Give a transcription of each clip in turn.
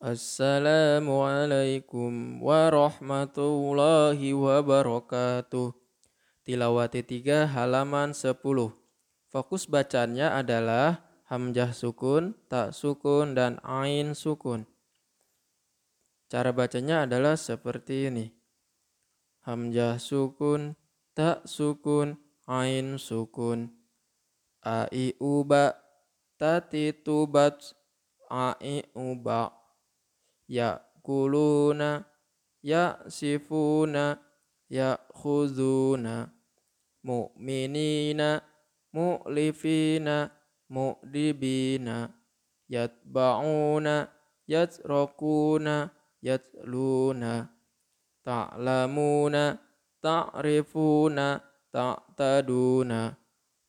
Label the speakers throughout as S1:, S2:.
S1: Assalamualaikum warahmatullahi wabarakatuh. Tilawati 3 halaman 10. Fokus bacanya adalah hamzah sukun, tak sukun, dan ain sukun. Cara bacanya adalah seperti ini. Hamzah sukun, tak sukun, ain sukun. Ai uba, tati tubat, ai uba yakuluna yasifuna yakhuzuna mu'minina mu'lifina mu'dibina yatba'una yatrakuna yatluna ta'lamuna ta'rifuna ta'taduna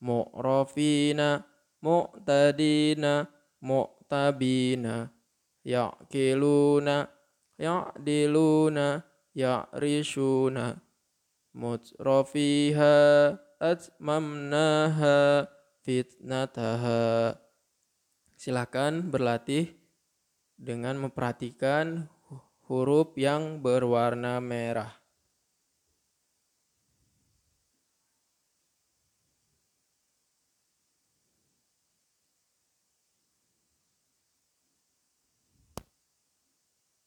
S1: mu'rafina mu'tadina mu'tabina ya'kiluna ya'diluna ya'rishuna mutrafiha atmamnaha fitnataha. Silakan berlatih dengan memperhatikan huruf yang berwarna merah